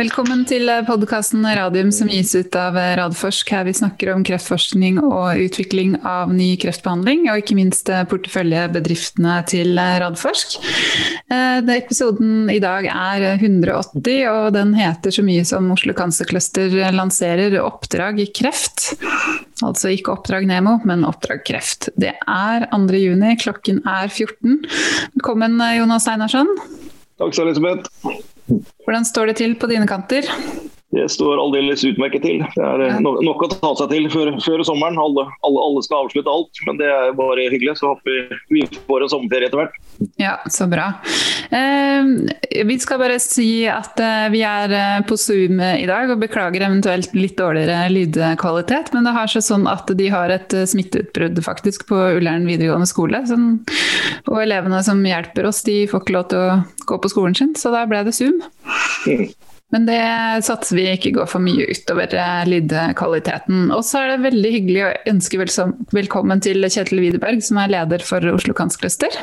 Velkommen til podkasten Radium som gis ut av Radforsk. Her vi snakker om kreftforskning og utvikling av ny kreftbehandling, og ikke minst porteføljebedriftene til Radforsk. Eh, episoden i dag er 180, og den heter så mye som Oslo Cancer Cluster lanserer Oppdrag i kreft. Altså ikke Oppdrag Nemo, men Oppdrag kreft. Det er 2. juni, klokken er 14. Velkommen Jonas Einarsson. Takk Elisabeth. hvordan står det til på dine kanter? Det står aldeles utmerket til. Det er eh, nok å ta seg til før, før sommeren. Alle, alle, alle, skal avslutte alt, men det er bare hyggelig. Så håper vi får en sommerferie etter hvert. Ja, så bra. Eh, vi skal bare si at eh, vi er eh, på Zoom i dag, og beklager eventuelt litt dårligere lydkvalitet. Men det har seg sånn at de har et smitteutbrudd faktisk på Ullern videregående skole. Sånn, og elevene som hjelper oss, de får ikke lov til å gå på skolen sin, så da ble det Zoom. Mm. Men det satser vi ikke går for mye utover eh, lydkvaliteten. Og så er det veldig hyggelig å ønske velkommen til Kjetil Widerberg, som er leder for Oslo Kanskløster.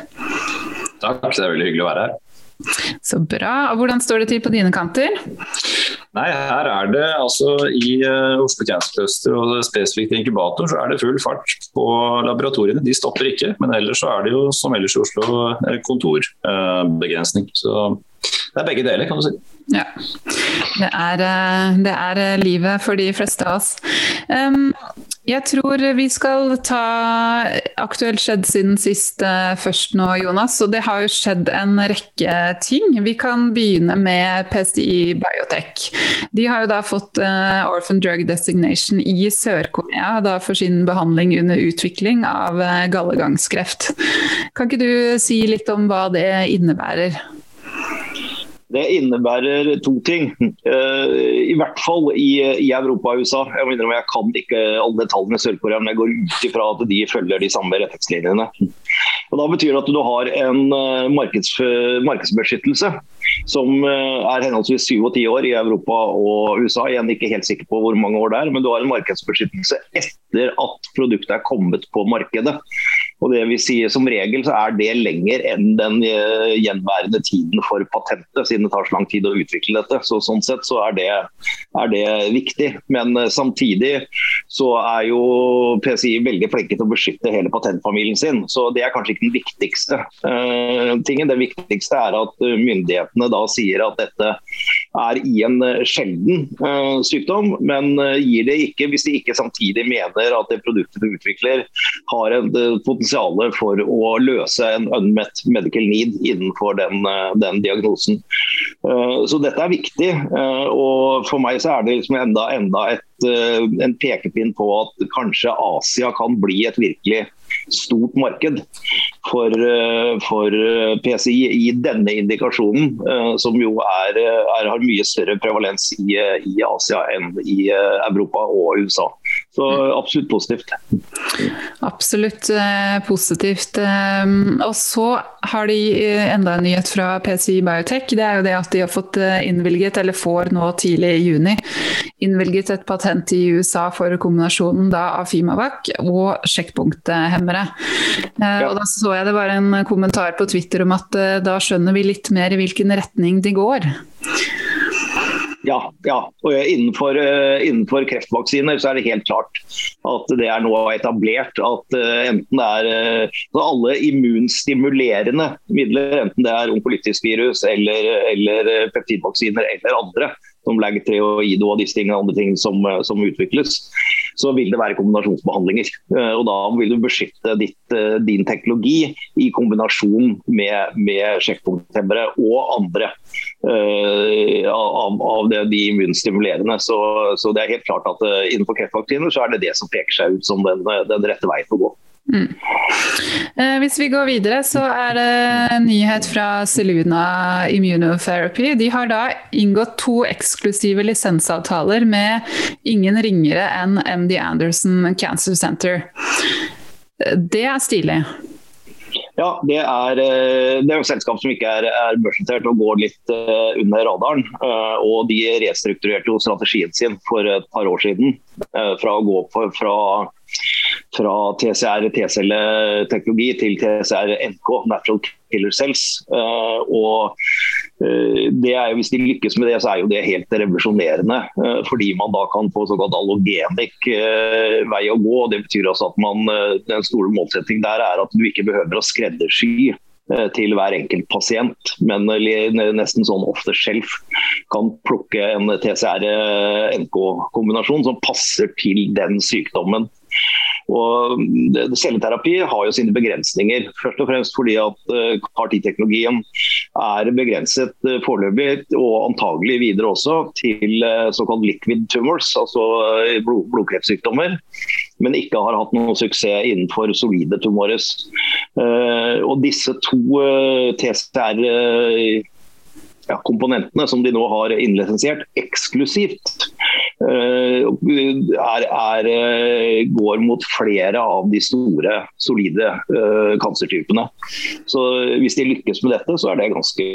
Takk, det er veldig hyggelig å være her. Så bra. Og hvordan står det til på dine kanter? Nei, her er det altså I uh, Oslo Cancer og spesifikt inkubator så er det full fart på laboratoriene. De stopper ikke. Men ellers så er det jo som ellers i Oslo eh, kontorbegrensning. Uh, så det er begge deler, kan du si. Ja. Det er, eh, det er, eh, livet for de fleste av oss. Um, jeg tror vi skal ta aktuelt skjedd siden sist uh, først nå, Jonas. Og det har jo skjedd en rekke ting. Vi kan begynne med PCI Biotech. De har jo da fått uh, Orphan Drug Designation i Sør-Korea for sin behandling under utvikling av uh, gallegangskreft. Kan ikke du si litt om hva det innebærer? Det innebærer to ting. Eh, I hvert fall i, i Europa og USA. Jeg, mener, jeg kan ikke alle detaljene i Sør-Korea, men jeg går ut ifra at de følger de samme retningslinjene. Og Da betyr det at du har en eh, markeds, markedsbeskyttelse som eh, er henholdsvis syv og ti år i Europa og USA. Igjen ikke helt sikker på hvor mange år det er, men du har en markedsbeskyttelse etter at produktet er kommet på markedet. Og det vil si, Som regel så er det lenger enn den uh, gjenværende tiden for patentet, siden det tar så lang tid å utvikle dette. Så Sånn sett så er det, er det viktig. Men uh, samtidig så er jo PCI veldig flinke til å beskytte hele patentfamilien sin. Så det er kanskje ikke den viktigste uh, tingen. Det viktigste er at myndighetene da sier at dette er i en sjelden sykdom, men gir det ikke hvis de ikke samtidig mener at det produktet du utvikler har et potensial for å løse en unmet medical need innenfor den, eh, den diagnosen. Eh, så dette er viktig. Eh, og For meg så er det liksom enda, enda et, en pekepinn på at kanskje Asia kan bli et virkelig stort marked for, eh, for eh, PCI i denne indikasjonen, eh, som jo er, er, har mye større prevalens i, i, Asia enn i Europa og USA. Så absolutt positivt. Absolutt positivt. Og så har de enda en nyhet fra PCI Biotech. Det er jo det at de har fått innvilget, eller får nå tidlig i juni, innvilget et patent i USA for kombinasjonen da av Fimavac og sjekkpunkthemmere. Ja. Og da så jeg det var en kommentar på Twitter om at da skjønner vi litt mer i hvilken retning de går. Ja, ja. og innenfor, uh, innenfor, kreftvaksiner så er det helt klart at det er nå etablert at uh, enten det er alle immunstimulerende midler, enten det er onkolytisk virus eller, eller peptidvaksiner eller andre, som LAG3 og IDO og disse tingene, andre ting som, som, utvikles, så vil det være kombinasjonsbehandlinger. Eh, og Da vil du beskytte ditt, eh, din teknologi i kombinasjon med, med sjekkpunkthemmere og andre uh, av, av det, de immunstimulerende. Så, så, det er helt klart at innenfor kreftvaksiner så er det det som peker seg ut som den, den rette veien å gå. Mm. Eh, hvis vi går videre, så er det en nyhet fra Seluna Immunotherapy. De har da inngått to eksklusive lisensavtaler med ingen ringere enn MD Anderson Cancer Center. Det er stilig. Ja, det er, eh, det er et selskap som ikke er, er børsnotert og går litt uh, under radaren. Uh, og de restrukturerte jo strategien sin for et par år siden. Uh, fra å gå for, fra fra TCR T-celleteknologi til TCR NK, Natural Killer Cells. Uh, og uh, det er Hvis de lykkes med det, så er jo det helt revolusjonerende. Uh, fordi man da kan få såkalt allogenik vei å gå. Det betyr altså at man, den store målsettingen der er at du ikke behøver å skreddersy til hver enkelt pasient, men nesten sånn off the shelf kan plukke en TCR-NK-kombinasjon som passer til den sykdommen. Og Celleterapi har jo sine begrensninger. Først og fremst fordi at eh, CAR-10-teknologien er begrenset uh, foreløpig, og antagelig videre også, til uh, såkalt liquid tumors, altså blod blodkreftsykdommer. Men ikke har hatt noen suksess innenfor solide tumores. og disse to TCR ja, komponentene som de nå har innlisensiert eksklusivt, Eh, er, er, eh, går mot flere av de store, solide kansertypene. cancertypene. Så Hvis de lykkes med dette, så er det ganske,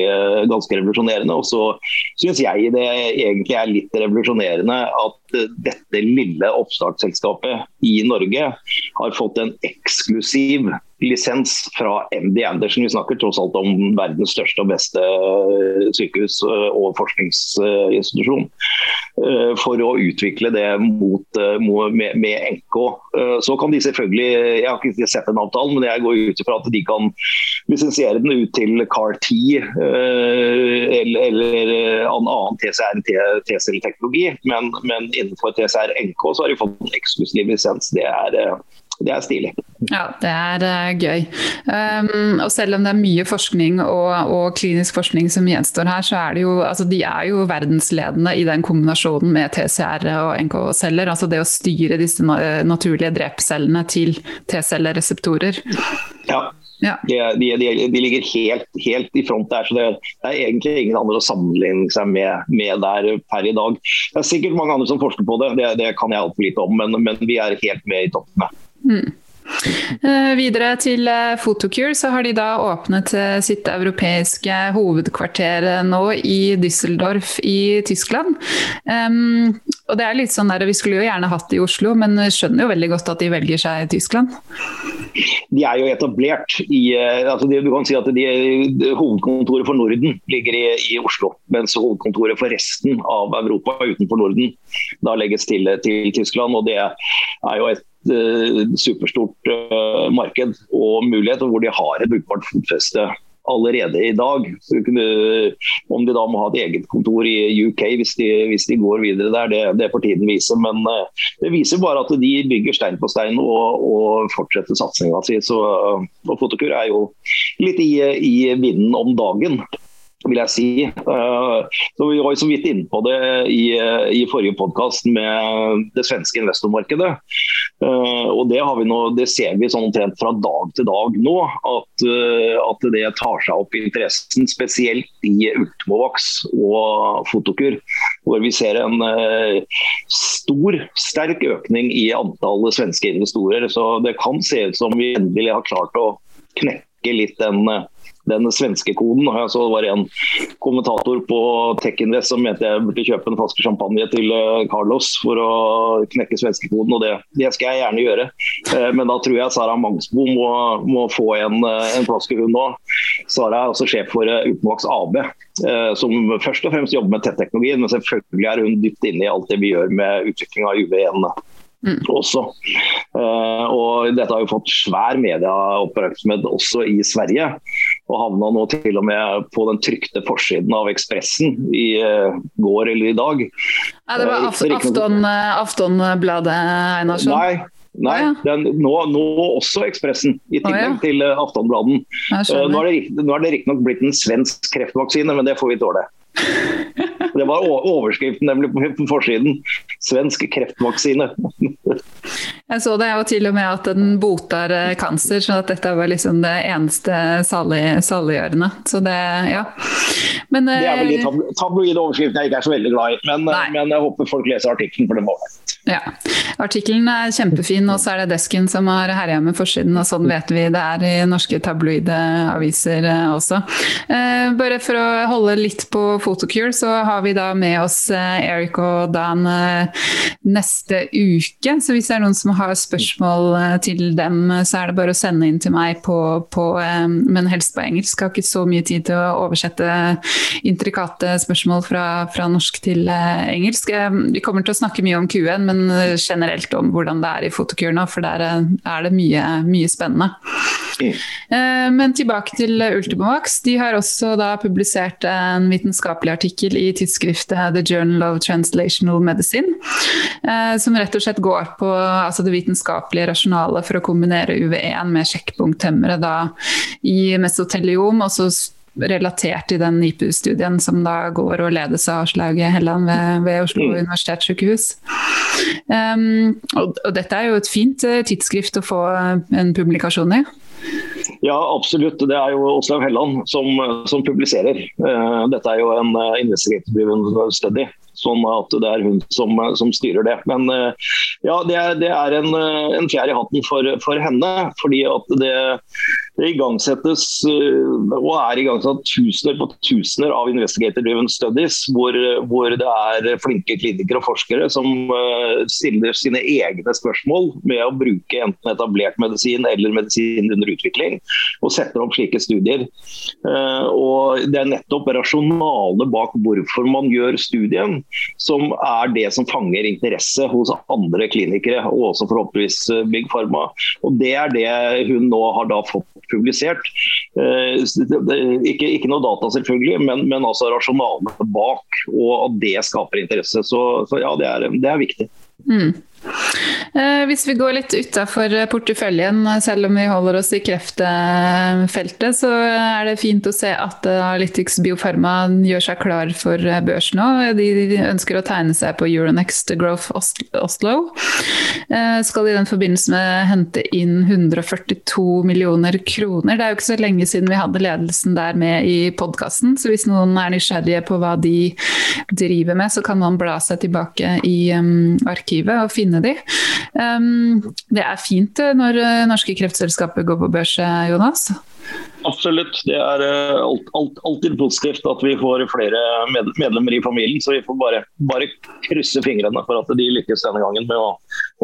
ganske revolusjonerende. Og så syns jeg det egentlig er litt revolusjonerende at dette lille oppstartsselskapet i Norge har fått en eksklusiv lisens fra MD Andersen. Vi snakker tross alt om verdens største og beste eh, sykehus eh, og forskningsinstitusjon. Eh, for å utvikle det mot, med, NK. Så kan de selvfølgelig, jeg har ikke sett den avtalen, men jeg går ut ifra at de kan lisensiere den ut til CAR-10 eller, eller annen TCR-T-celleteknologi. Men, men innenfor TCR-NK så har de fått en eksklusiv lisens. Det er det er stilig. Ja, det er uh, gøy. Um, og selv om det er mye forskning og, og, klinisk forskning som gjenstår her, så er det jo, altså de er jo verdensledende i den kombinasjonen med TCR og NK-celler. Altså det å styre disse naturlige drepcellene til T-cellereseptorer. Ja. Ja. De, de, de, de, ligger helt, helt, i front der, så det, det, er egentlig ingen andre å sammenligne seg med, med, der per i dag. Det er sikkert mange andre som forsker på det, det, det kan jeg altfor lite om, men, men, vi er helt med i toppen. Mm. Uh, videre til Photocure, så har de da åpnet uh, sitt europeiske hovedkvarter nå i Düsseldorf i Tyskland. Um, og det er litt sånn der, Vi skulle jo gjerne hatt det i Oslo, men skjønner jo veldig godt at de velger seg i Tyskland. De er jo etablert i altså de, Du kan si at de, Hovedkontoret for Norden ligger i, i, Oslo, mens hovedkontoret for resten av Europa utenfor Norden da legges til, til Tyskland. og Det er jo et Eh, superstort uh, marked og mulighet, og hvor de har et brukbart fotfeste allerede i dag. Kunne, om de da må ha et eget kontor i UK hvis de, hvis de går videre der, det, det får tiden vise. Men uh, det viser bare at de bygger stein på stein og, og fortsetter satsinga si. Uh, Fotokur er jo litt i, i vinden om dagen vil jeg si. Eh, så Vi var så vidt inne på det i, i forrige podkast med det svenske investormarkedet. Eh, og det, nå, det, ser vi sånn omtrent fra dag til dag nå, at, eh, at det tar seg opp interessen. Spesielt i Ultimovax og Fotokur, hvor vi ser en stor, sterk økning i antallet svenske investorer. Så det kan se ut som vi endelig har klart å knekke litt den den svenske koden. Jeg så det var en kommentator på TechInvest som mente jeg burde kjøpe en flaske champagne til eh, Carlos for å knekke svenskekoden, og det, det, skal jeg gjerne gjøre. Eh, men da tror jeg Sara Mangsbo må, må få en, eh, en flaske, hun òg. Sara er også sjef for Utenvaks AB, som først og fremst jobber med tetteknologi, men selvfølgelig er hun dypt inne i alt det vi gjør med utvikling av UV1 mm. også. Uh, og dette har jo fått svær medieoppmerksomhet også i Sverige. Og havna nå til og med på den trykte forsiden av Ekspressen i uh, går eller i dag. Ja, det var uh, afton, Aftonbladet, Einarsson? Nei. Nei, den, nå, nå, også Ekspressen, i tillegg oh, ja. til Aftonbladen. Nå er det, nå er det riktignok blitt en svensk kreftvaksine, men det får vi tåle. Det var overskriften nemlig på forsiden. Svensk kreftvaksine. Jeg så det, og til og med at den botar eh, kanser, så at dette var liksom det eneste saliggjørende. Så det, ja. Men, det er vel de eh, tabloide overskriftene jeg ikke er så veldig glad i, men, eh, men jeg håper folk leser artikkelen, for den var ålreit. Ja. Artikkelen er kjempefin, og så er det desken som har herja med forsiden, og sånn vet vi det er i norske tabloide aviser også. Bare for å holde litt på Photocure, så har vi da med oss Erik og Dan neste uke. Så hvis det er noen som har spørsmål til dem, så er det bare å sende inn til meg på, på men helst på engelsk. Jeg har ikke så mye tid til å oversette intrikate spørsmål fra, fra norsk til engelsk. Vi kommer til å snakke mye om Q1, men generelt om hvordan det er i Fotokur nå, for der er det mye, mye spennende. Men tilbake til Ultimovax. De har også da publisert en vitenskapelig artikkel i tidsskriftet The Journal of Translational Medicine, eh, som rett og slett går på altså det vitenskapelige rasjonalet for å kombinere UV1 med sjekkpunkthemmere i mesoteliom. også relatert til den NIPU-studien som da går og ledes av Aslaug Helland ved, ved Oslo mm. universitetssykehus. Um, og, og, dette er jo et fint uh, tidsskrift å få en publikasjon i. Ja, absolutt. Det er jo Åslaug Helland som, som publiserer. Uh, dette er jo en uh, investigative study. Sånn at det er hun som, som styrer det. Men uh, ja, det er, det er en, en fjær i hatten for, for, henne. Fordi at det, det igangsettes og er igangsatt tusener på tusener av investigator-driven studies, hvor, hvor, det er flinke klinikere og forskere som stiller sine egne spørsmål med å bruke enten etablert medisin eller medisin under utvikling, og setter opp slike studier. Eh, og Det er nettopp rasjonale bak hvorfor man gjør studien, som er det som fanger interesse hos andre klinikere, og også forhåpentligvis eh, Big Pharma. Og Det er det hun nå har da fått publisert. Eh, ikke, ikke noe data, selvfølgelig, men, men altså rasjonalene bak, og at det skaper interesse. Så, så ja, det er, det er viktig. Mm. Eh, hvis vi går litt utafor porteføljen, selv om vi holder oss i kreftfeltet, så er det fint å se at Analytics Biofarma gjør seg klar for børs nå. De ønsker å tegne seg på Euronext Growth Oslo. Eh, skal i den forbindelse med hente inn 142 millioner kroner. Det er jo ikke så lenge siden vi hadde ledelsen der med i podkasten, så hvis noen er nysgjerrige på hva de driver med, så kan man bla seg tilbake i um, arkivet og finne de. Um, det er fint eh, når eh, norske kreftselskaper går på børs, eh, Jonas? Absolutt. Det er alt, alt, alltid positivt at vi får flere medlemmer i familien. Så vi får bare, bare krysse fingrene for at de lykkes denne gangen med å,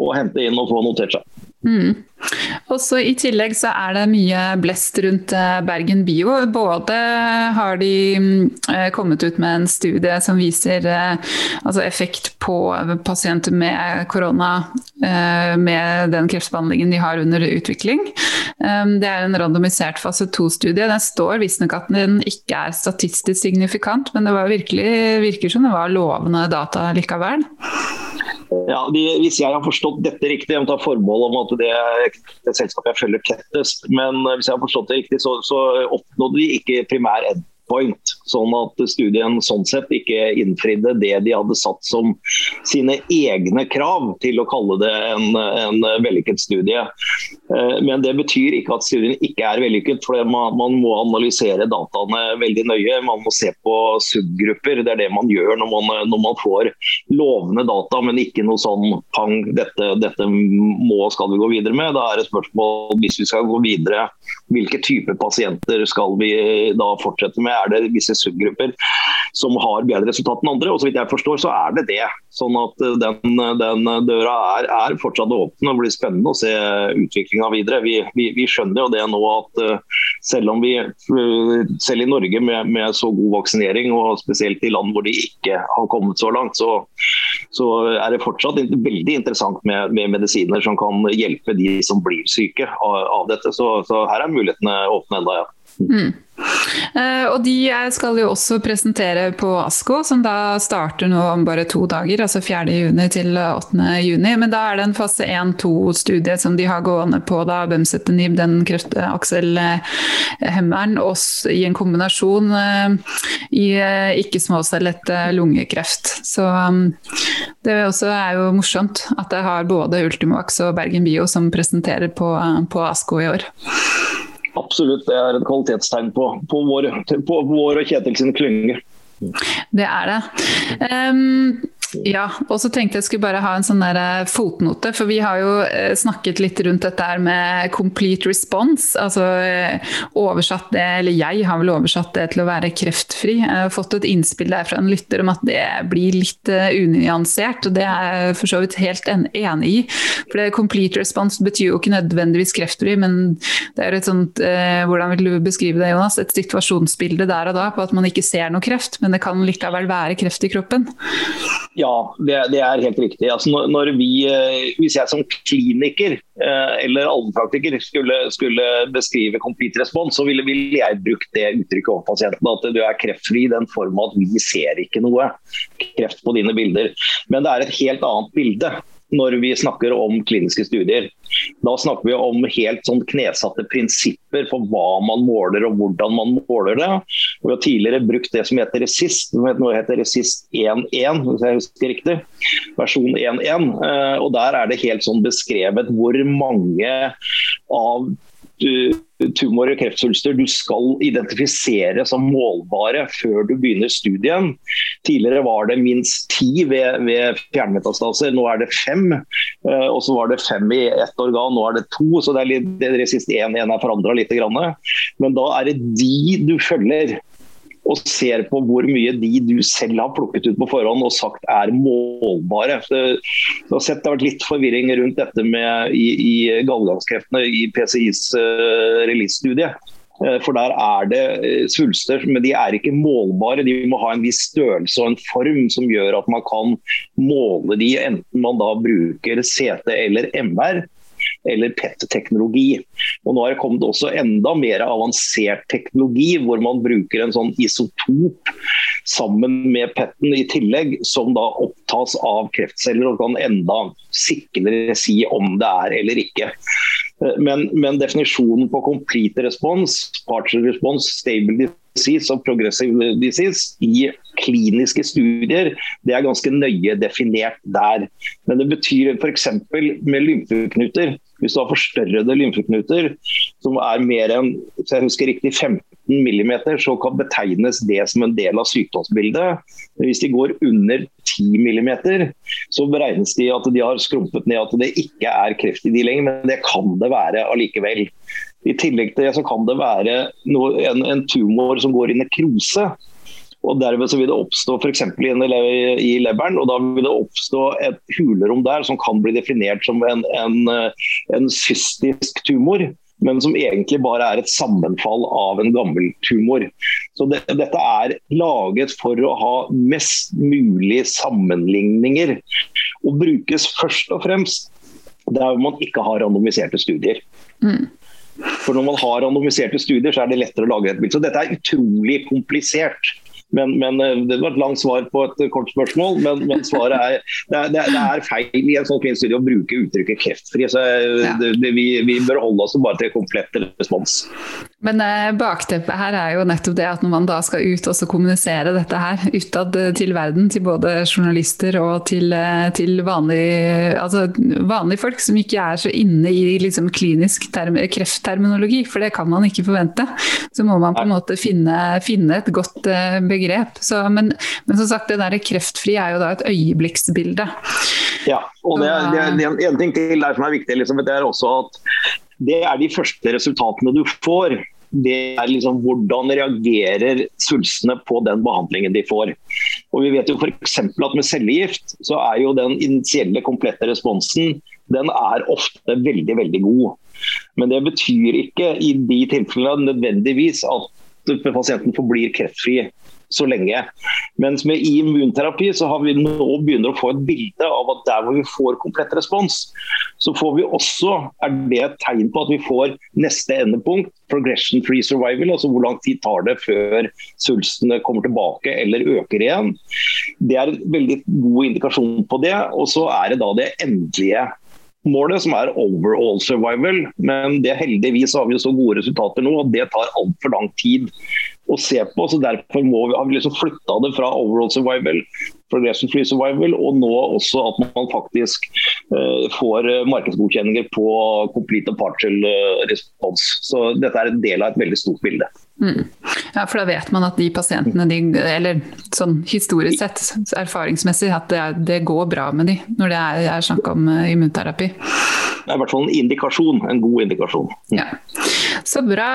å hente inn og få notert seg. Mm. Også I tillegg så er det mye blest rundt eh, Bergen Bio. Både har de eh, kommet ut med en studie som viser eh, altså effekt på pasienter med korona med den kreftbehandlingen de har under utvikling. Det er en randomisert fase 2-studie. Den står visstnok at den ikke er statistisk signifikant, men det virkelig, virker som det var lovende data likevel. Ja, de, Hvis jeg har forstått dette riktig, jeg må ta formål om at det det selskapet jeg følger tettest, men hvis jeg har forstått det riktig, så, så oppnådde de ikke primær endpoint. Sånn at studien sånn sett ikke innfridde det de hadde satt som sine egne krav til å kalle det en, en vellykket studie. Eh, men det betyr ikke at studien ikke er vellykket, for man, man, må analysere dataene veldig nøye. Man må se på subgrupper. Det er det man gjør når man, når man får lovende data, men ikke noe sånn pang, dette, dette må skal vi gå videre med. Da er det spørsmål hvis vi skal gå videre, hvilke type pasienter skal vi da fortsette med? Er det visse subgrupper som har bedre resultat enn andre. og så vidt jeg forstår så er det det. Sånn at eh, den, den døra er, er, fortsatt åpen og blir spennende å se utviklinga videre. Vi, vi, vi, skjønner jo det nå at uh, selv om vi selv i Norge med, med, så god vaksinering, og spesielt i land hvor de ikke har kommet så langt, så, så er det fortsatt veldig interessant med, med, medisiner som kan hjelpe de som blir syke av, av dette. Så, så, her er mulighetene åpne enda, ja. Mm. Uh, og de skal jo også presentere på ASKO, som da starter nå om bare to dager, altså 4.6 til 8.6. Men da er det en fase 1-2-studie som de har gående på da, Bemsetenib, den kreftakselhemmeren, i en kombinasjon i uh, ikke-småcellet lungekreft. Så um, det også, er jo morsomt at jeg har både Ultimovax og Bergen Bio som presenterer på, på ASKO i år. Absolutt, det er et kvalitetstegn på, på, vår, på vår og Kjetil sin klynge. Det er det. Um, Ja, og så tenkte jeg skulle bare ha en sånn der eh, fotnote, for vi har jo eh, snakket litt rundt dette her med complete response. Altså eh, oversatt det, eller jeg har vel oversatt det til å være kreftfri. Jeg har fått et innspill der fra en lytter om at det blir litt unyansert, og det er jeg for så vidt helt enig i. For det complete response betyr jo ikke nødvendigvis kreftfri, men det er et sånt Hvordan vil du beskrive det, Jonas? Et situasjonsbilde der og da på at man ikke ser noe kreft, men det kan likevel være kreft i kroppen? Ja, det, det, er helt riktig. Altså, når, når vi, eh, hvis jeg som kliniker eh, eller allmennpraktiker skulle, skulle, beskrive complete respons, så ville, ville jeg brukt det uttrykket over pasienten. At du er kreftfri i den form at vi ser ikke noe kreft på dine bilder. Men det er et helt annet bilde når vi snakker om kliniske studier. Da snakker vi om helt sånn knesatte prinsipper for hva man måler og hvordan man måler det. Vi har tidligere brukt det som heter resist, nå heter resist 1.1, hvis jeg husker riktig. Versjon 1.1. Eh, og Der er det helt sånn beskrevet hvor mange av tumor- og kreftsvulster du skal identifisere som målbare før du begynner studien. Tidligere var det minst ti ved, ved fjernmetastaser, nå er det fem. Eh, og så var det fem i ett organ, nå er det to. Så det er litt, det siste én er forandra litt. Men da er det de du følger og ser på hvor mye de du selv har plukket ut på forhånd og sagt er målbare. Du har sett Det har vært litt forvirring rundt dette med i, i gallegangskreftene i PCIs uh, eh, release-studie. Eh, for der er det eh, svulster, men de er ikke målbare. De må ha en viss størrelse og en form som gjør at man kan måle de, enten man da bruker CT eller MR eller PET-teknologi. Og Nå har det kommet også enda mer avansert teknologi, hvor man bruker en sånn isotop sammen med PET-en i tillegg, som da opptas av kreftceller og kan enda sikrere si om det er eller ikke. Men, men definisjonen på complete response, partial response, stable disease og progressive disease i kliniske studier, det er ganske nøye definert der. Men det betyr f.eks. med lymfeknuter hvis du har forstørrede lymfeknuter som er mer enn hvis jeg husker riktig, 15 mm, så kan betegnes det som en del av sykdomsbildet. Men hvis de går under 10 mm, så beregnes de at de har skrumpet ned at det ikke er kreft i de lenger, men det kan det være allikevel. I tillegg til det så kan det være noe, en, en tumor som går i nekrose og Derved så vil det oppstå f.eks. i leveren, og da vil det oppstå et hulerom der som kan bli definert som en, en, en cystisk tumor men som egentlig bare er et sammenfall av en gammel tumor. Så det, Dette er laget for å ha mest mulig sammenligninger, og brukes først og fremst der man ikke har randomiserte studier. Mm. For Når man har randomiserte studier, så er det lettere å lage et bilde. Så dette er utrolig komplisert. Men, men, eh, Det var et langt svar på et kort spørsmål, men, men svaret er det, er det, er feil i en sånn kvinnestudie å bruke uttrykket kreftfri. så eh, ja. det, vi, vi, bør holde oss bare til komplett respons. Men eh, bakteppet her er jo nettopp det at når man da skal ut og kommunisere dette her utad eh, til verden, til både journalister og til, til vanlige, altså vanlige folk som ikke er så inne i liksom klinisk kreftterminologi, for det kan man ikke forvente, så må man på en måte finne, finne et godt begrep begrep. Så, men, men, som sagt, det der kreftfri er jo da et øyeblikksbilde. Ja, og det er, det er, det er en ting til der som er viktig. Liksom, det er også at det er de første resultatene du får. Det er liksom hvordan reagerer svulstene på den behandlingen de får. Og vi vet jo f.eks. at med cellegift så er jo den initielle komplette responsen den er ofte veldig, veldig god. Men det betyr ikke i de tilfellene nødvendigvis at pasienten forblir kreftfri så lenge. Mens med immunterapi så har vi nå begynner å få et bilde av at der hvor vi får komplett respons, så får vi også, er det et tegn på at vi får neste endepunkt, progression free survival, altså hvor lang tid tar det før svulstene kommer tilbake eller øker igjen. Det er en veldig god indikasjon på det. Og så er det da det endelige målet, som er overall survival. Men det heldigvis har vi så gode resultater nå, og det tar altfor lang tid å se på. så Derfor vi, har vi liksom flytta det fra overall survival, progression free survival, og nå også at man faktisk uh, får eh, markedsgodkjenninger på complete and partial uh, response. Så dette er en del av et veldig stort bilde. Mm. Ja, for da vet man at de pasientene, de, eller sånn historisk sett, erfaringsmessig, at det, det går bra med de når det er, er snakk om uh, immunterapi. Det er i hvert fall en indikasjon, en god indikasjon. Ja. Så bra.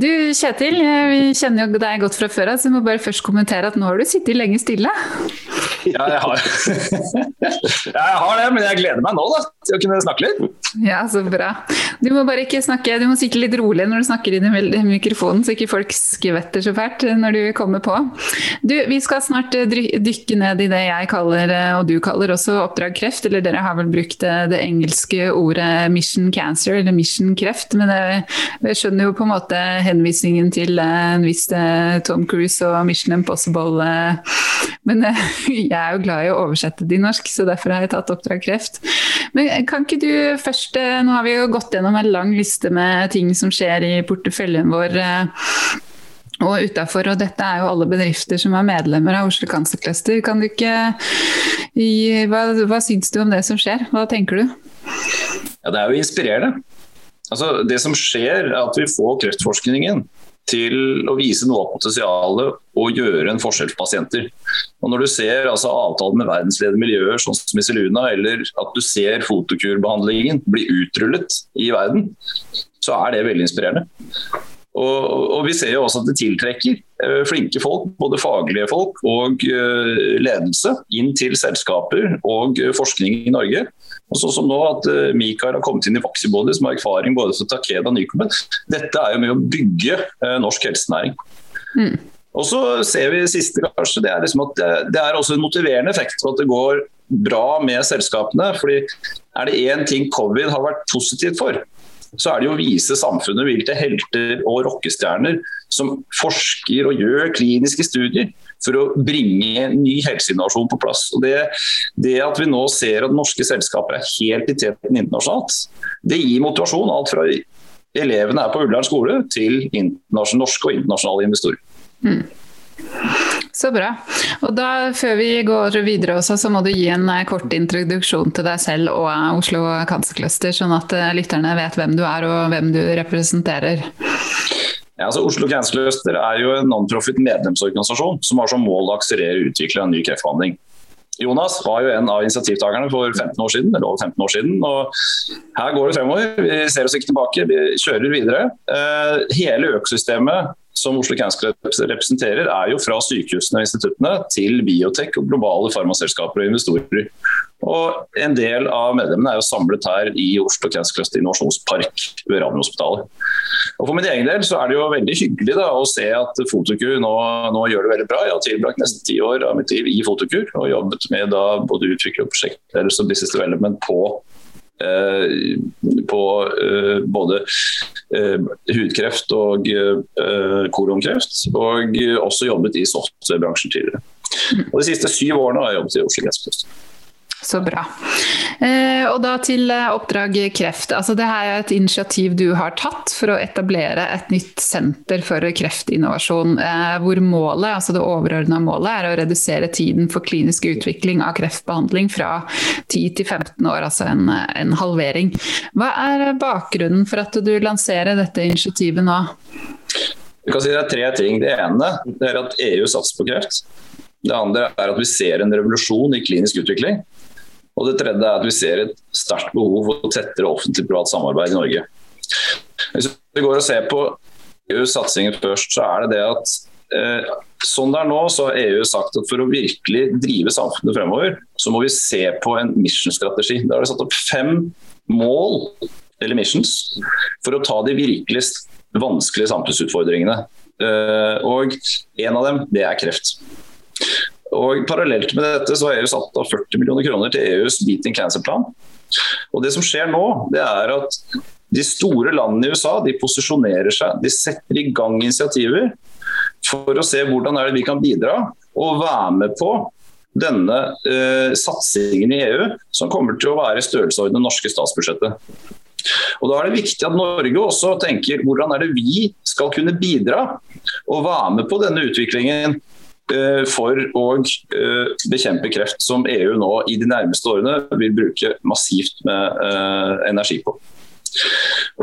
Du Kjetil, vi kjenner jo deg godt fra før av, så jeg må bare først kommentere at nå har du sittet lenge stille. Ja, jeg har, ja, jeg har det, men jeg gleder meg nå da, til å kunne snakke litt. Ja, så bra. Du må bare ikke snakke, du må sitte litt rolig når du snakker inn i mikrofonen, så ikke folk skvetter så fælt når du kommer på. Du, vi skal snart eh, dykke ned i det jeg kaller, eh, og du kaller også oppdrag kreft, eller dere har vel brukt det, det engelske ordet mission cancer, eller mission kreft, men jeg skjønner jo på en måte henvisningen til eh, en viss Tom Cruise og Mission Impossible, men jeg er jo glad i å oversette det i norsk, så derfor har jeg tatt oppdrag kreft. Men kan ikke du først Nå har vi jo gått gjennom en lang liste med ting som skjer i porteføljen vår og utenfor, Og dette er jo alle bedrifter som er medlemmer av Oslo Cancer Cluster. Kan du ikke gi, hva, hva syns du om det som skjer? Hva tenker du? Ja, Det er jo inspirerende. Altså, det som skjer, er at vi får kreftforskningen til å vise noe av potensialet og gjøre en forskjell for pasienter. Og Når du ser altså, avtaler med verdensledende miljøer sånn som Iseluna, eller at du ser fotokurbehandlingen bli utrullet i verden, så er det veldig inspirerende. Og, og, Vi ser jo også at det tiltrekker uh, flinke folk, både faglige folk og uh, ledelse, inn til selskaper og uh, forskning i Norge. Og sånn som nå at Mikael har kommet inn i Vaxibody, som har erfaring både fra Takeda og Nycomed. Dette er jo med å bygge norsk helsenæring. Mm. Og så ser vi siste kanskje, det er, liksom at det, det er også en motiverende effekt for at det går bra med selskapene. fordi Er det én ting covid har vært positivt for, så er det jo å vise samfunnet hvilke helter og rockestjerner som forsker og gjør kliniske studier for å bringe ny helseinnovasjon på plass. Og det, det, at vi nå ser at norske selskaper er helt i teten internasjonalt, det gir motivasjon. Alt fra elevene er på Ullern skole til norske og internasjonale investorer. Mm. Så bra. Og da, Før vi går videre, også, så må du gi en eh, kort introduksjon til deg selv og eh, Oslo Cancer Cluster, sånn at eh, lytterne vet hvem du er og hvem du representerer. Ja, altså Oslo Cancer Cluster er jo en non-profit medlemsorganisasjon som har som mål å akselerere utvikle en ny kreftbehandling. Jonas var jo en av initiativtakerne for 15 år siden, eller over 15 år siden. og Her går det fremover. Vi ser oss ikke tilbake, vi kjører videre. Hele økosystemet som Oslo Cancer representerer, er jo fra sykehusene og instituttene til biotek og globale farmaselskaper og investorer. Og En del av medlemmene er jo samlet her i Oslo Cancer innovasjonspark ved Radiumhospitalet. Og For min egen del så er det jo veldig hyggelig da, å se at Fotokur nå, nå, gjør det veldig bra. Jeg har tilbrakt nesten ti år av mitt liv i Fotokur og jobbet med da både utvikling og prosjektledelse og business development på Eh, på eh, både eh, hudkreft og kolonkreft, og også jobbet i softbransjen tidligere. Og De siste syv årene har jeg jobbet i Oslo Kreftkluster. Så bra. Eh, og da til eh, oppdrag kreft. Altså, det her er et initiativ du har tatt for å etablere et nytt senter for kreftinnovasjon. Eh, hvor målet, altså det overordna målet er å redusere tiden for klinisk utvikling av kreftbehandling fra 10 til 15 år, altså en, en halvering. Hva er bakgrunnen for at du lanserer dette initiativet nå? Jeg kan si Det er tre ting. Det ene er at EU satser på kreft. Det andre er at vi ser en revolusjon i klinisk utvikling. Og det tredje er at vi ser et sterkt behov for tettere offentlig-privat samarbeid i Norge. Hvis vi går og ser på EUs satsinger først, så er det det at eh, sånn det er nå, så har EU sagt at for å virkelig drive samfunnet fremover, så må vi se på en mission-strategi. Da har de satt opp fem mål, eller missions, for å ta de virkelig vanskelige samfunnsutfordringene. Eh, og en av dem, det er kreft. Og Parallelt med dette så har EU satt av 40 millioner kroner til EUs Beating Cancer-plan. Og Det som skjer nå, det er at de store landene i USA de posisjonerer seg. De setter i gang initiativer for å se hvordan er det vi kan bidra og være med på denne eh, satsingen i EU, som kommer til å være i størrelsesorden det norske statsbudsjettet. Og Da er det viktig at Norge også tenker hvordan er det vi skal kunne bidra og være med på denne utviklingen for å eh, bekjempe kreft, som EU nå i de nærmeste årene vil bruke massivt med eh, energi på.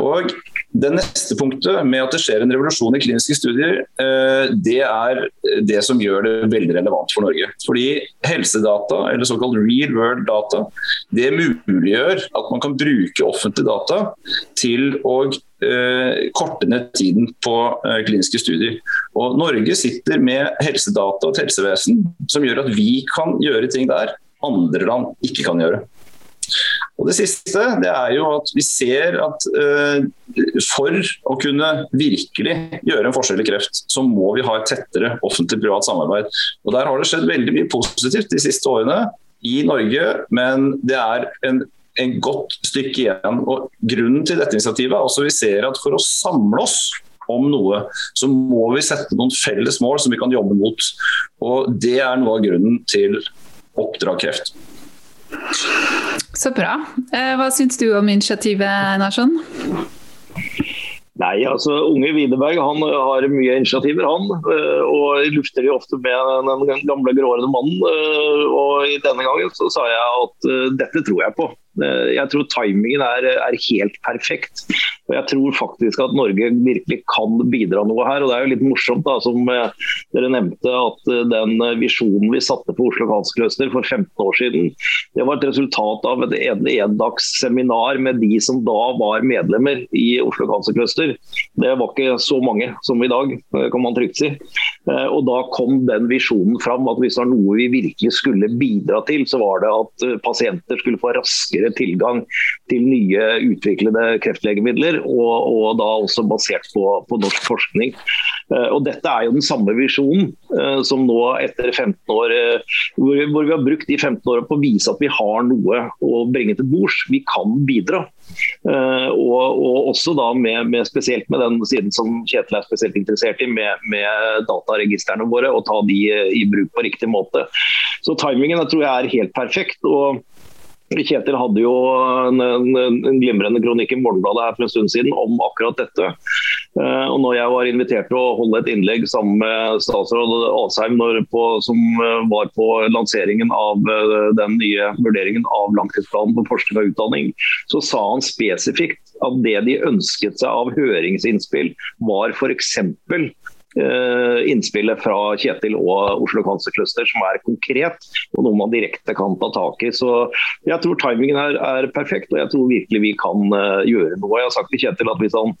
Og det neste punktet med at det skjer en revolusjon i kliniske studier, eh, det er det som gjør det veldig relevant for Norge. Fordi helsedata, eller såkalt real world data, det muliggjør at man kan bruke offentlige data til å eh, korte ned tiden på eh, kliniske studier. Og Norge sitter med helsedata og et helsevesen som gjør at vi kan gjøre ting der andre land ikke kan gjøre. Og Det siste det er jo at vi ser at uh, for å kunne virkelig gjøre en forskjell i kreft, så må vi ha et tettere offentlig-privat samarbeid. Og Der har det skjedd veldig mye positivt de siste årene i Norge, men det er en, en godt stykke igjen. Og Grunnen til dette initiativet er også vi ser at for å samle oss om noe, så må vi sette noen felles mål som vi kan jobbe mot. Og Det er noe av grunnen til Oppdrag kreft. Så bra. Eh, hva syns du om initiativet, Narsson? Nei, altså Unge Widerberg han har mye initiativer, han. Eh, og lufter de ofte med den gamle gråhårede mannen. Eh, og i denne gangen så sa jeg at dette tror jeg på. Jeg tror timingen er, er helt perfekt. Og Jeg tror faktisk at Norge virkelig kan bidra noe her. og Det er jo litt morsomt, da, som eh, dere nevnte, at eh, den eh, visjonen vi satte på Oslo Kanskløster for 15 år siden, det var et resultat av et endagsseminar med de som da var medlemmer i Oslo Kanskløster. Det var ikke så mange som i dag, kan man trygt si. Og Da kom den visjonen fram at hvis det var noe vi virkelig skulle bidra til, så var det at pasienter skulle få raskere tilgang til nye utviklede kreftlegemidler og, og da også basert på, på, norsk forskning. Eh, og Dette er jo den samme visjonen eh, som nå etter 15 år, hvor hvor, hvor vi har brukt de 15 årene på å vise at vi har noe å bringe til bords. Vi kan bidra. Og, og, også da med, med, spesielt med den siden som Kjetil er spesielt interessert i, med, med dataregistrene våre, og ta de i bruk på riktig måte. Så timingen jeg tror jeg er helt perfekt. og Kjetil hadde jo en, en, en glimrende kronikk i Morgenbladet her for en stund siden om akkurat dette. Uh, og når jeg var invitert til å holde et innlegg sammen med statsråd Asheim på, som uh, var på lanseringen av uh, den nye vurderingen av langtidsplanen for forskning og utdanning, så sa han spesifikt at det de ønsket seg av høringsinnspill, var f.eks. Eh, innspillet fra Kjetil og Oslo Cancer Cluster, som er konkret og noe man direkte kan ta tak i. Så Jeg tror timingen her er perfekt, og jeg tror virkelig vi kan eh, gjøre noe. Jeg har sagt til Kjetil at hvis han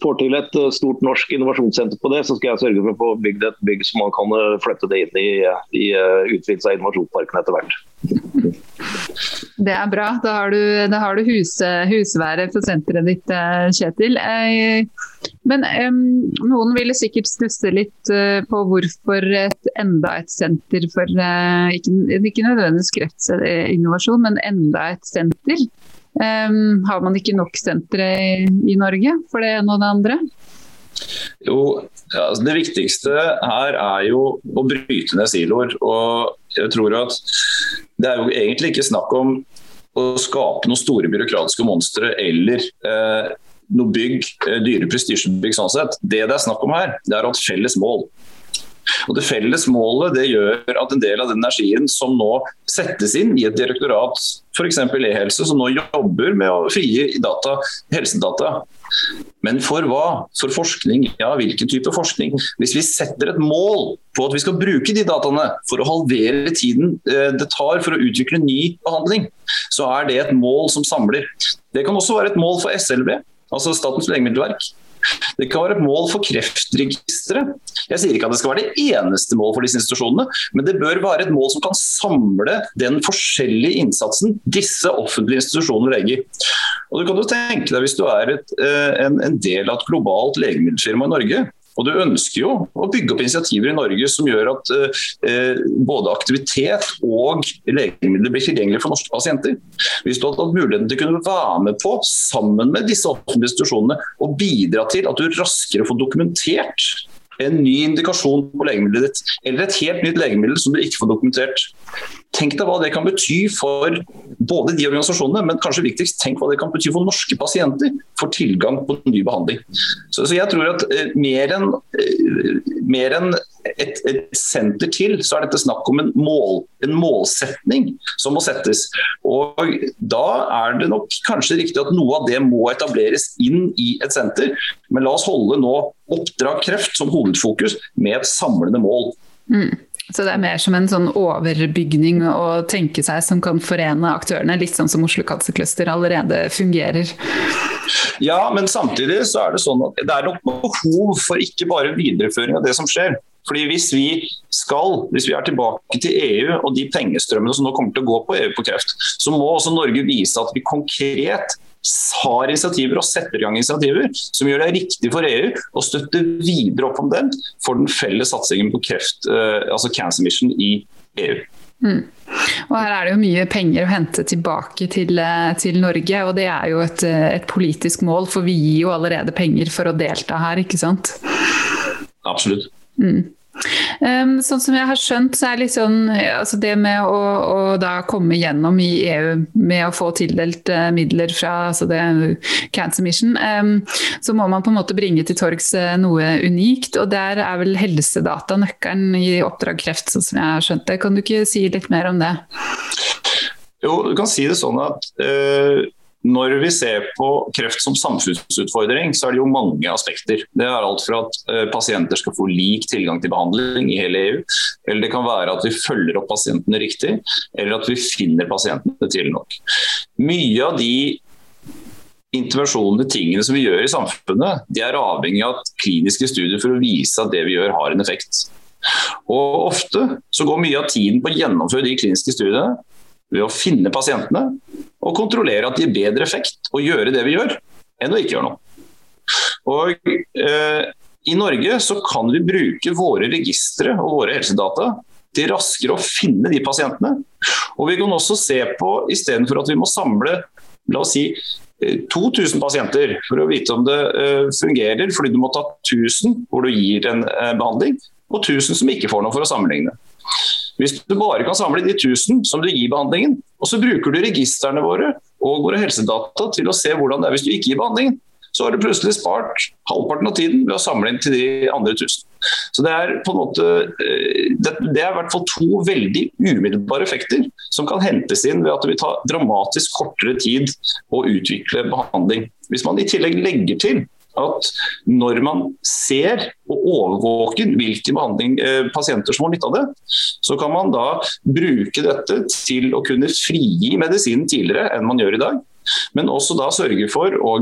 får til et eh, stort norsk innovasjonssenter på det, så skal jeg sørge for å få bygd et bygg som man kan flytte det inn i, i utvidelse av innovasjonsparken etter hvert. Det er bra. Da har du, da har du hus, husværet for senteret ditt, Kjetil. Men um, noen ville sikkert stusse litt uh, på hvorfor et, enda et senter for ikke, ikke, nødvendigvis kreftinnovasjon, men enda et senter. Har man ikke nok sentre i, i, Norge for det ene og det andre? Jo, altså Det viktigste her er jo å bryte ned siloer. og jeg tror at Det er jo egentlig ikke snakk om å skape noen store byråkratiske monstre eller eh, noe bygg, eh, dyre prestisjebygg sånn sett. Det det er snakk om her, det er å ha et felles mål. Og Det felles målet det gjør at en del av den energien som nå settes inn i et direktorat, f.eks. e-helse, som nå jobber med å frigi data, helsedata. Men for hva? For forskning? Ja, hvilken type forskning? Hvis vi setter et mål på at vi skal bruke de dataene for å halvere tiden eh, det tar for å utvikle ny behandling, så er det et mål som samler. Det kan også være et mål for SLB altså Statens legemiddelverk. Det kan være et mål for Kreftregisteret. Jeg sier ikke at det skal være det eneste mål for disse institusjonene, men det bør være et mål som kan samle den forskjellige innsatsen disse offentlige institusjonene legger. Og du kan jo tenke deg Hvis du er et, eh, en, en del av et globalt legemiddelfirma i Norge, og du ønsker jo å bygge opp initiativer i Norge som gjør at eh, både aktivitet og legemidler blir tilgjengelig for norske pasienter. Hvis du hadde hatt muligheten til å kunne være med på, sammen med disse offentlige institusjonene, og bidra til at du raskere får dokumentert en ny indikasjon på legemiddelet ditt, eller et helt nytt legemiddel som du ikke får dokumentert. Tenk deg hva det kan bety for både de organisasjonene, men kanskje viktigst, tenk hva det kan bety for norske pasienter for tilgang på ny behandling. Så, så jeg tror at eh, mer enn eh, en et, et, senter til, så er dette snakk om en, mål, en, målsetning som må settes. Og Da er det nok kanskje riktig at noe av det må etableres inn i et senter. Men la oss holde nå oppdrag kreft som hovedfokus med et samlende mål. Mm. Så det er mer som en sånn overbygning å tenke seg som kan forene aktørene, litt sånn som Oslo Cancer allerede fungerer? Ja, men samtidig så er det sånn at det er nok behov for ikke bare videreføring av det som skjer. Fordi Hvis vi skal, hvis vi er tilbake til EU og de pengestrømmene som nå kommer til å gå på EU på kreft, så må også Norge vise at vi konkret har initiativer og setter i gang initiativer som gjør det riktig for EU å støtte videre opp om den for den felles satsingen på kreft, eh, altså Cancer Mission i EU. Mm. Og Her er det jo mye penger å hente tilbake til, eh, til Norge, og det er jo et, eh, et, politisk mål, for vi gir jo allerede penger for å delta her, ikke sant? Absolutt. Mm. Um, sånn som jeg har skjønt, så er liksom, altså det med å, å, da komme gjennom i EU med å få tildelt uh, midler fra altså det Cancer Mission, um, så må man på en måte bringe til torgs uh, noe unikt. Og der er vel helsedata nøkkelen i oppdrag kreft, sånn som jeg har skjønt det. Kan du ikke si litt mer om det? Jo, du kan si det sånn at uh når vi ser på kreft som samfunnsutfordring, så er det jo mange aspekter. Det er alt fra at eh, pasienter skal få lik tilgang til behandling i hele EU, eller det kan være at vi følger opp pasientene riktig, eller at vi finner pasientene tidlig nok. Mye av de intervensjonene, tingene som vi gjør i samfunnet, de er avhengig av kliniske studier for å vise at det vi gjør har en effekt. Og Ofte så går mye av tiden på å gjennomføre de kliniske studiene ved å finne pasientene og kontrollere at de gir bedre effekt og gjøre det vi gjør, enn å ikke gjøre noe. Og eh, I Norge så kan vi bruke våre registre og våre helsedata til raskere å finne de pasientene. Og vi kan også se på, istedenfor at vi må samle la oss si 2000 eh, pasienter for å vite om det eh, fungerer, fordi du må ta 1000 hvor du gir en eh, behandling, og 1000 som ikke får noe for å sammenligne. Hvis du bare kan samle de 1000 som du gir behandlingen, og så bruker du registrene våre og våre helsedata til å se hvordan det er hvis du ikke gir behandlingen, så har du plutselig spart halvparten av tiden ved å samle inn til de andre 1000. Så Det er på en måte, det, det, er i hvert fall to veldig umiddelbare effekter som kan hentes inn ved at det vil ta dramatisk kortere tid å utvikle behandling. Hvis man i tillegg legger til at når man ser og overvåker hvilke eh, pasienter som har nytte av det, så kan man da bruke dette til å kunne frigi medisinen tidligere enn man gjør i dag. Men også da sørge for å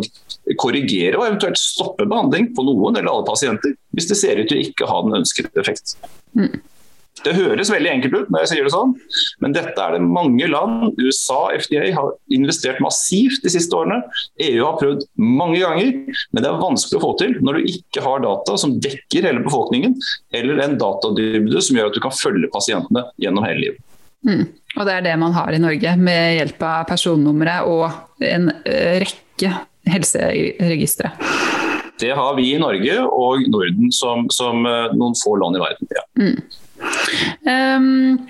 korrigere og eventuelt stoppe behandling på noen eller alle pasienter hvis det ser ut til å ikke ha den ønskede effekt. Mm. Det høres veldig enkelt ut når jeg sier det sånn, men dette er det mange land. USA, FDA har investert massivt de siste årene. EU har prøvd mange ganger, men det er vanskelig å få til når du ikke har data som dekker hele befolkningen, eller en datadybde som gjør at du kan følge pasientene gjennom hele livet. Mm. Og det er det man har i Norge, med hjelp av personnumre og en eh, rekke helseregistre. Det har vi i Norge og Norden som, som eh, noen få land i verden. Ja. Mm. Um,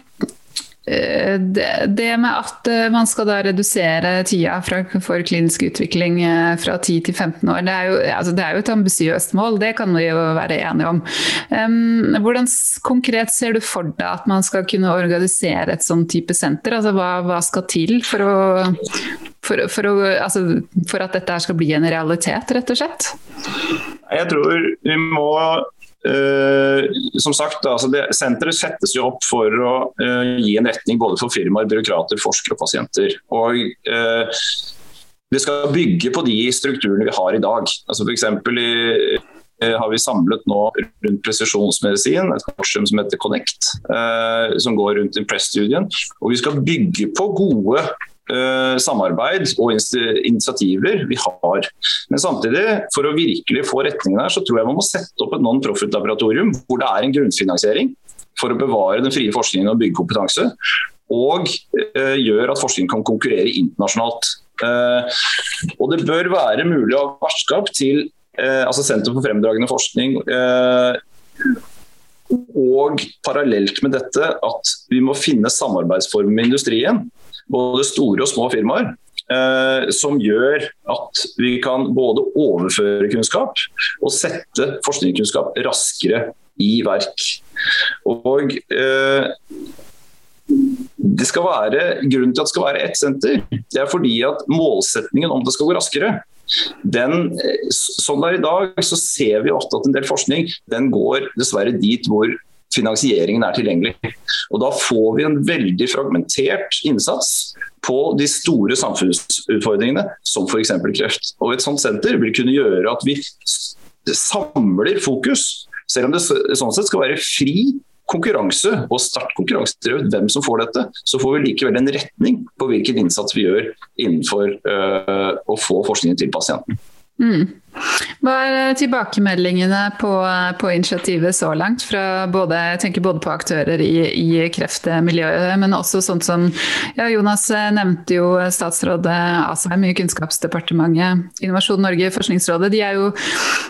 det, med at eh, man skal da redusere tida for klinisk utvikling eh, fra 10 til 15 år, det er jo, altså det er jo et ambisiøst mål, det kan vi jo være enige om. Um, hvordan konkret ser du for deg at man skal kunne organisere et sånn type senter? Altså hva, hva skal til for, å, for, for, å, altså, for at dette skal bli en realitet, rett og slett? Jeg tror vi må som sagt, altså det, Senteret settes jo opp for å uh, gi en retning både for firmaer, byråkrater, forskere og pasienter. Og Det skal bygge på de strukturene vi har i dag. Altså for eksempel i, har vi samlet nå rundt presisjonsmedisin, et korsum som heter Connect, som går rundt Impress-studien. Og Vi skal bygge på gode Eh, samarbeid og initiativer vi har. Men samtidig, for å virkelig få retningen her, så tror jeg man må sette opp et non-profit-laboratorium hvor det er en grunnfinansiering for å bevare den frie forskningen og bygge kompetanse. Og eh, gjør at forskningen kan konkurrere internasjonalt. Eh, og det bør være mulig å ha vertskap til eh, altså Senter for fremdragende forskning. Eh, og parallelt med dette at vi må finne samarbeidsformer med industrien både store og små firmaer. Eh, som gjør at vi kan både overføre kunnskap og sette forskningskunnskap raskere i verk. Og eh, det skal være, Grunnen til at det skal være ett senter, det er fordi at målsetningen om det skal gå raskere, den, sånn det er i dag, så ser vi ofte at en del forskning den går dessverre dit hvor finansieringen er tilgjengelig. Og Da får vi en veldig fragmentert innsats på de store samfunnsutfordringene, som f.eks. kreft. Og Et sånt senter vil kunne gjøre at vi samler fokus, selv om det sånn sett skal være fri konkurranse og sterkt konkurransedrevet hvem som får dette, så får vi likevel en retning på hvilken innsats vi gjør innenfor øh, å få forskningen til pasienten. Mm. Hva er eh, tilbakemeldingene på, eh, på, initiativet så langt? Fra både, jeg tenker både på aktører i, i kreftmiljøet, men også sånt som ja, Jonas eh, nevnte jo statsråd Asheim i Kunnskapsdepartementet, Innovasjon Norge, Forskningsrådet. De er jo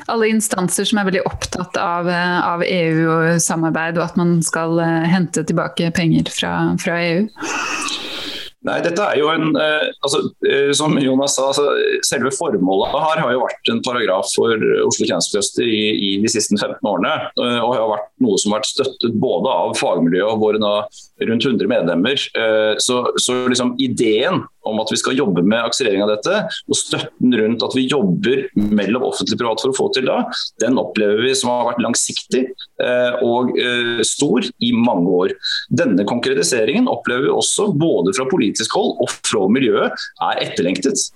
alle instanser som er veldig opptatt av, av EU-samarbeid, og at man skal hente tilbake penger fra, fra EU. Nei, dette er jo en, eh, altså, eh, Som Jonas sa, altså, selve formålet her har jo vært en paragraf for Oslo tjenestecluster i, i, de siste 15 årene. Eh, og har vært noe som har vært støttet både av fagmiljøet og våre da, rundt 100 medlemmer. Så, så liksom, ideen om at vi skal jobbe med akselerering av dette, og støtten rundt at vi jobber mellom offentlig og privat for å få til da, den opplever vi som har vært langsiktig eh, og eh, stor i mange år. Denne konkretiseringen opplever vi også både fra politisk hold og fra miljøet er etterlengtet.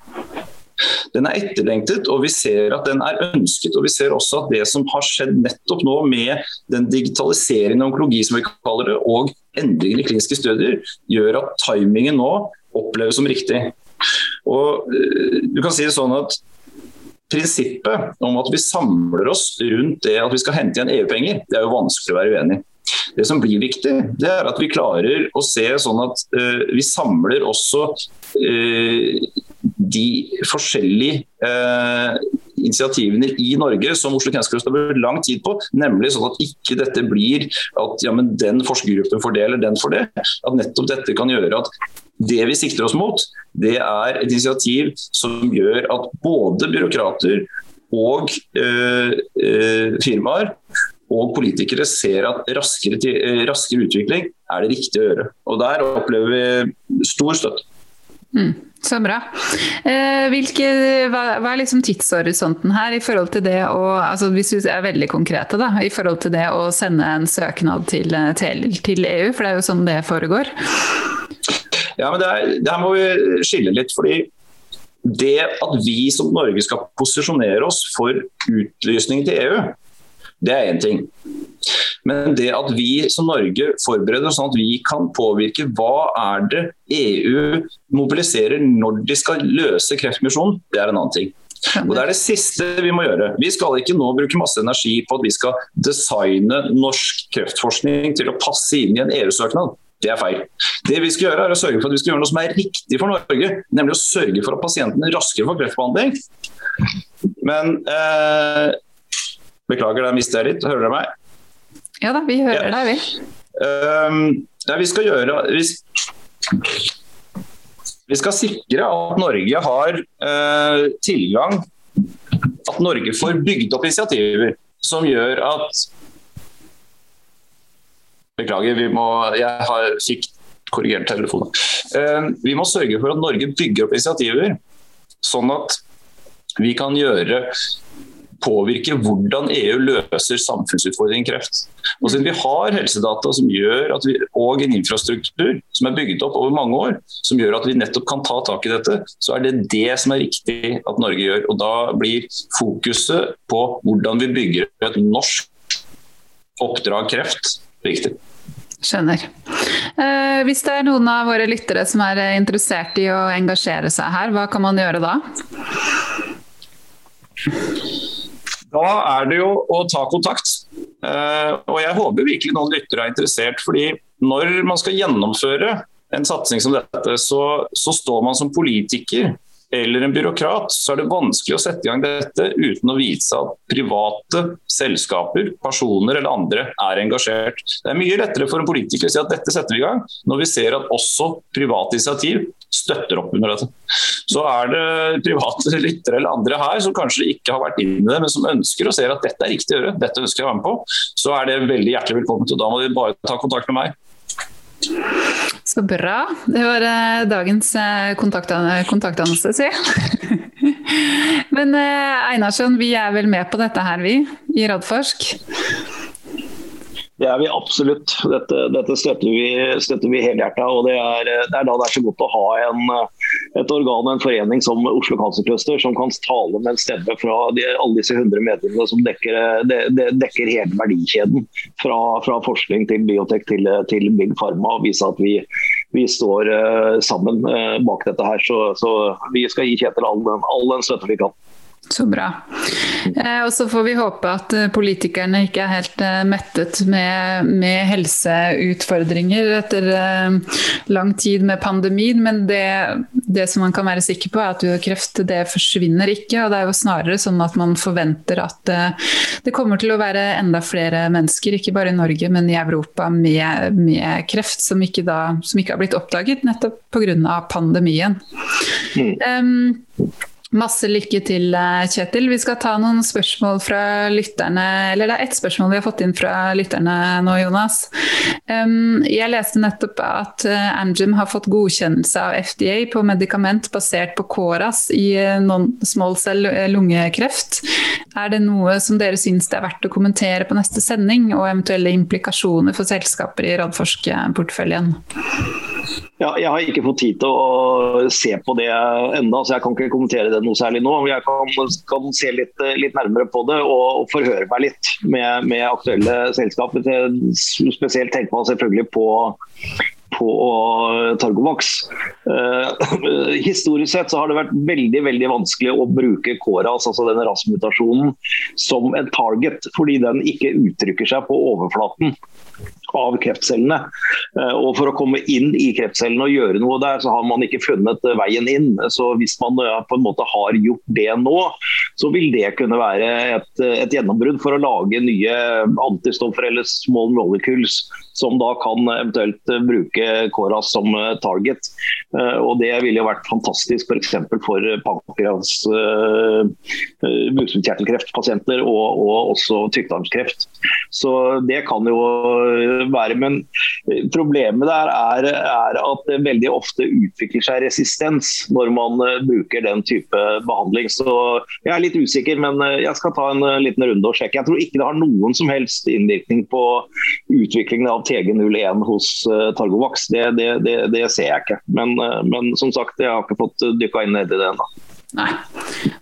Den er etterlengtet, og vi ser at den er ønsket. og Vi ser også at det som har skjedd nettopp nå med den digitaliseringen av onkologi som vi kaller det, og endringer i kliniske studier, gjør at timingen nå oppleves som riktig. Og eh, du kan si det sånn at Prinsippet om at vi samler oss rundt det at vi skal hente igjen EU-penger, det er jo vanskelig å være uenig i. Det som blir viktig, det er at vi klarer å se sånn at uh, vi samler også uh, de forskjellige eh, initiativene i Norge som Oslo Cancer har brukt lang tid på, nemlig sånn at ikke dette blir at ja, men den forskergruppen får det eller den får det. At nettopp dette kan gjøre at det vi sikter oss mot, det er et initiativ som gjør at både byråkrater og eh, øh, firmaer og politikere ser at raskere, eh, raskere, utvikling er det riktige å gjøre. Og Der opplever vi stor støtte. Mm, så bra. Eh, hvilke, hva, er liksom tidshorisonten her i forhold til det å altså Hvis vi er veldig konkrete, da, i forhold til det å sende en søknad til, til, til EU, for det er jo sånn det foregår? Ja, men det her må vi skille litt. fordi det at vi som Norge skal posisjonere oss for utlysning til EU, det er én ting. Men det at vi som Norge forbereder oss sånn at vi kan påvirke hva er det EU mobiliserer når de skal løse kreftmisjonen, det er en annen ting. Og Det er det siste vi må gjøre. Vi skal ikke nå bruke masse energi på at vi skal designe norsk kreftforskning til å passe inn i en EU-søknad. Det er feil. Det vi skal gjøre er å sørge for at vi skal gjøre noe som er riktig for Norge. Nemlig å sørge for at pasientene raskere får kreftbehandling. Men eh, Beklager, der mister jeg litt. Hører dere meg? Ja da, vi hører ja. deg, vi. Um, ja, vi skal gjøre vi, vi, skal sikre at Norge har uh, tilgang At Norge får bygd opp initiativer som gjør at Beklager, vi må, jeg har, fikk korrigert telefonen. Uh, vi må sørge for at Norge bygger opp initiativer, sånn at vi kan gjøre påvirke hvordan EU løser samfunnsutfordringen kreft. Og siden vi har helsedata som gjør at vi, og en infrastruktur som er bygget opp over mange år, som gjør at vi nettopp kan ta tak i dette, så er det det som er riktig at Norge gjør. Og Da blir fokuset på hvordan vi bygger et norsk oppdrag kreft viktig. Skjønner. Eh, hvis det er noen av våre lyttere som er interessert i å engasjere seg her, hva kan man gjøre da? Da er det jo å ta kontakt. Eh, og jeg håper virkelig noen lyttere er interessert. fordi når man skal gjennomføre en satsing som dette, så, så står man som politiker eller en byråkrat, så er det vanskelig å sette i gang dette uten å vise at private selskaper, personer eller andre er engasjert. Det er mye lettere for en politiker å si at dette setter vi i gang, når vi ser at også private initiativ støtter opp under dette. Så er det private lyttere eller andre her som kanskje ikke har vært inne i det, men som ønsker og ser at dette er riktig å gjøre, dette ønsker jeg å være med på, så er det veldig hjertelig velkommen. Og da må de bare ta kontakt med meg. Så bra. Det var eh, dagens eh, kontaktannonse, si. Men eh, Einarsson, vi er vel med på dette her, vi, i Radforsk? Det er vi absolutt. Dette, dette støtter vi, støtter vi helhjerta. Og det er, det er, da det er så godt å ha en, et organ en forening som Oslo Cancer Cluster, som kan tale med en stemme fra de, alle disse 100 medlemmene som dekker, de, de dekker hele verdikjeden. Fra, fra, forskning til biotek til, til Big Pharma. og vise at vi, vi står uh, sammen uh, bak dette her. Så, så, vi skal gi Kjetil all den, all den støtte vi kan. Så bra. Eh, og så får vi håpe at eh, politikerne ikke er helt eh, mettet med, med helseutfordringer etter eh, lang tid med pandemien, men det, det, som man kan være sikker på, er at kreft det forsvinner ikke. og Det er jo snarere sånn at man forventer at det kommer til å være enda flere mennesker, ikke bare i Norge, men i Europa med, med kreft, som ikke, da, som ikke har blitt oppdaget nettopp pga. pandemien. Mm. Um, Masse lykke til, eh, Kjetil. Vi skal ta noen spørsmål fra lytterne. Eller det er ett spørsmål vi har fått inn fra lytterne nå, Jonas. Jeg leste nettopp at eh, Amgym har fått godkjennelse av FDA på medikament basert på KORAS i eh, non-small cell lungekreft. Er det noe som dere syns det er verdt å kommentere på neste sending, og eventuelle implikasjoner for selskaper i Radforsk-porteføljen? Ja, jeg har ikke fått tid til å se på det enda, så jeg kan ikke kommentere det noe særlig nå. Jeg kan, kan se litt, litt, nærmere på det og, og forhøre meg litt med, med aktuelle selskaper. Spesielt tenker man selvfølgelig på på Targovax. Uh, historisk sett så har det vært veldig veldig vanskelig å bruke KORAS, altså denne RAS-mutasjonen, som en target, fordi den ikke uttrykker seg på overflaten av kreftcellene. Eh, og For å komme inn i kreftcellene og gjøre noe der, så har man ikke funnet eh, veien inn. Så Hvis man eh, på en måte har gjort det nå, så vil det kunne være et, et gjennombrudd for å lage nye antistoffer eller small molecules som da kan eventuelt bruke KORAS som target. Og Det ville jo vært fantastisk f.eks. for, for pankreas, bukspyttkjertelkreftpasienter og, og også tykktarmskreft. Så det kan jo være. Men eh, problemet der er, er, at det veldig ofte utvikler seg resistens når man eh, bruker den type behandling. Så jeg er litt usikker, men eh, jeg skal ta en liten runde og sjekke. Jeg tror ikke det har noen som helst innvirkning på utviklingen av TG01 hos Targovax. Det, det, det, det ser jeg ikke. Men, men, som sagt, jeg har ikke fått dykka inn nedi det ennå. Nei.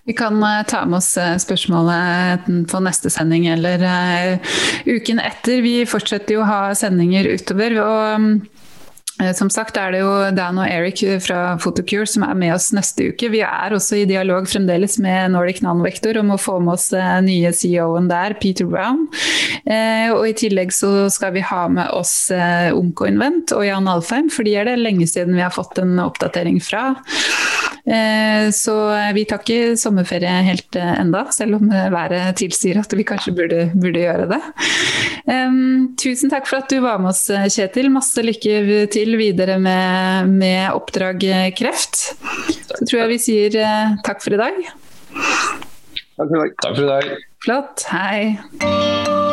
Vi kan uh, ta med oss uh, spørsmålet på neste sending eller uh, uken etter. Vi fortsetter jo å ha sendinger utover. og um, som sagt er det jo Dan og Eric fra Photocure som er med oss neste uke. Vi er også i dialog fremdeles med Nordic Nanovektor om å få med oss nye CEO-en der, Peter Brown. Og I tillegg så skal vi ha med oss Onkoinvent og Jan Alfheim, for de er det lenge siden vi har fått en oppdatering fra. Eh, så vi tar ikke sommerferie helt eh, enda, selv om eh, været tilsier at vi kanskje burde, burde gjøre det. Tusen takk for at du var med oss, Kjetil. Masse lykke til videre med, med oppdrag kreft. Så tror jeg vi sier takk for i dag. Takk for i dag. Takk for i dag. Flott. Hei.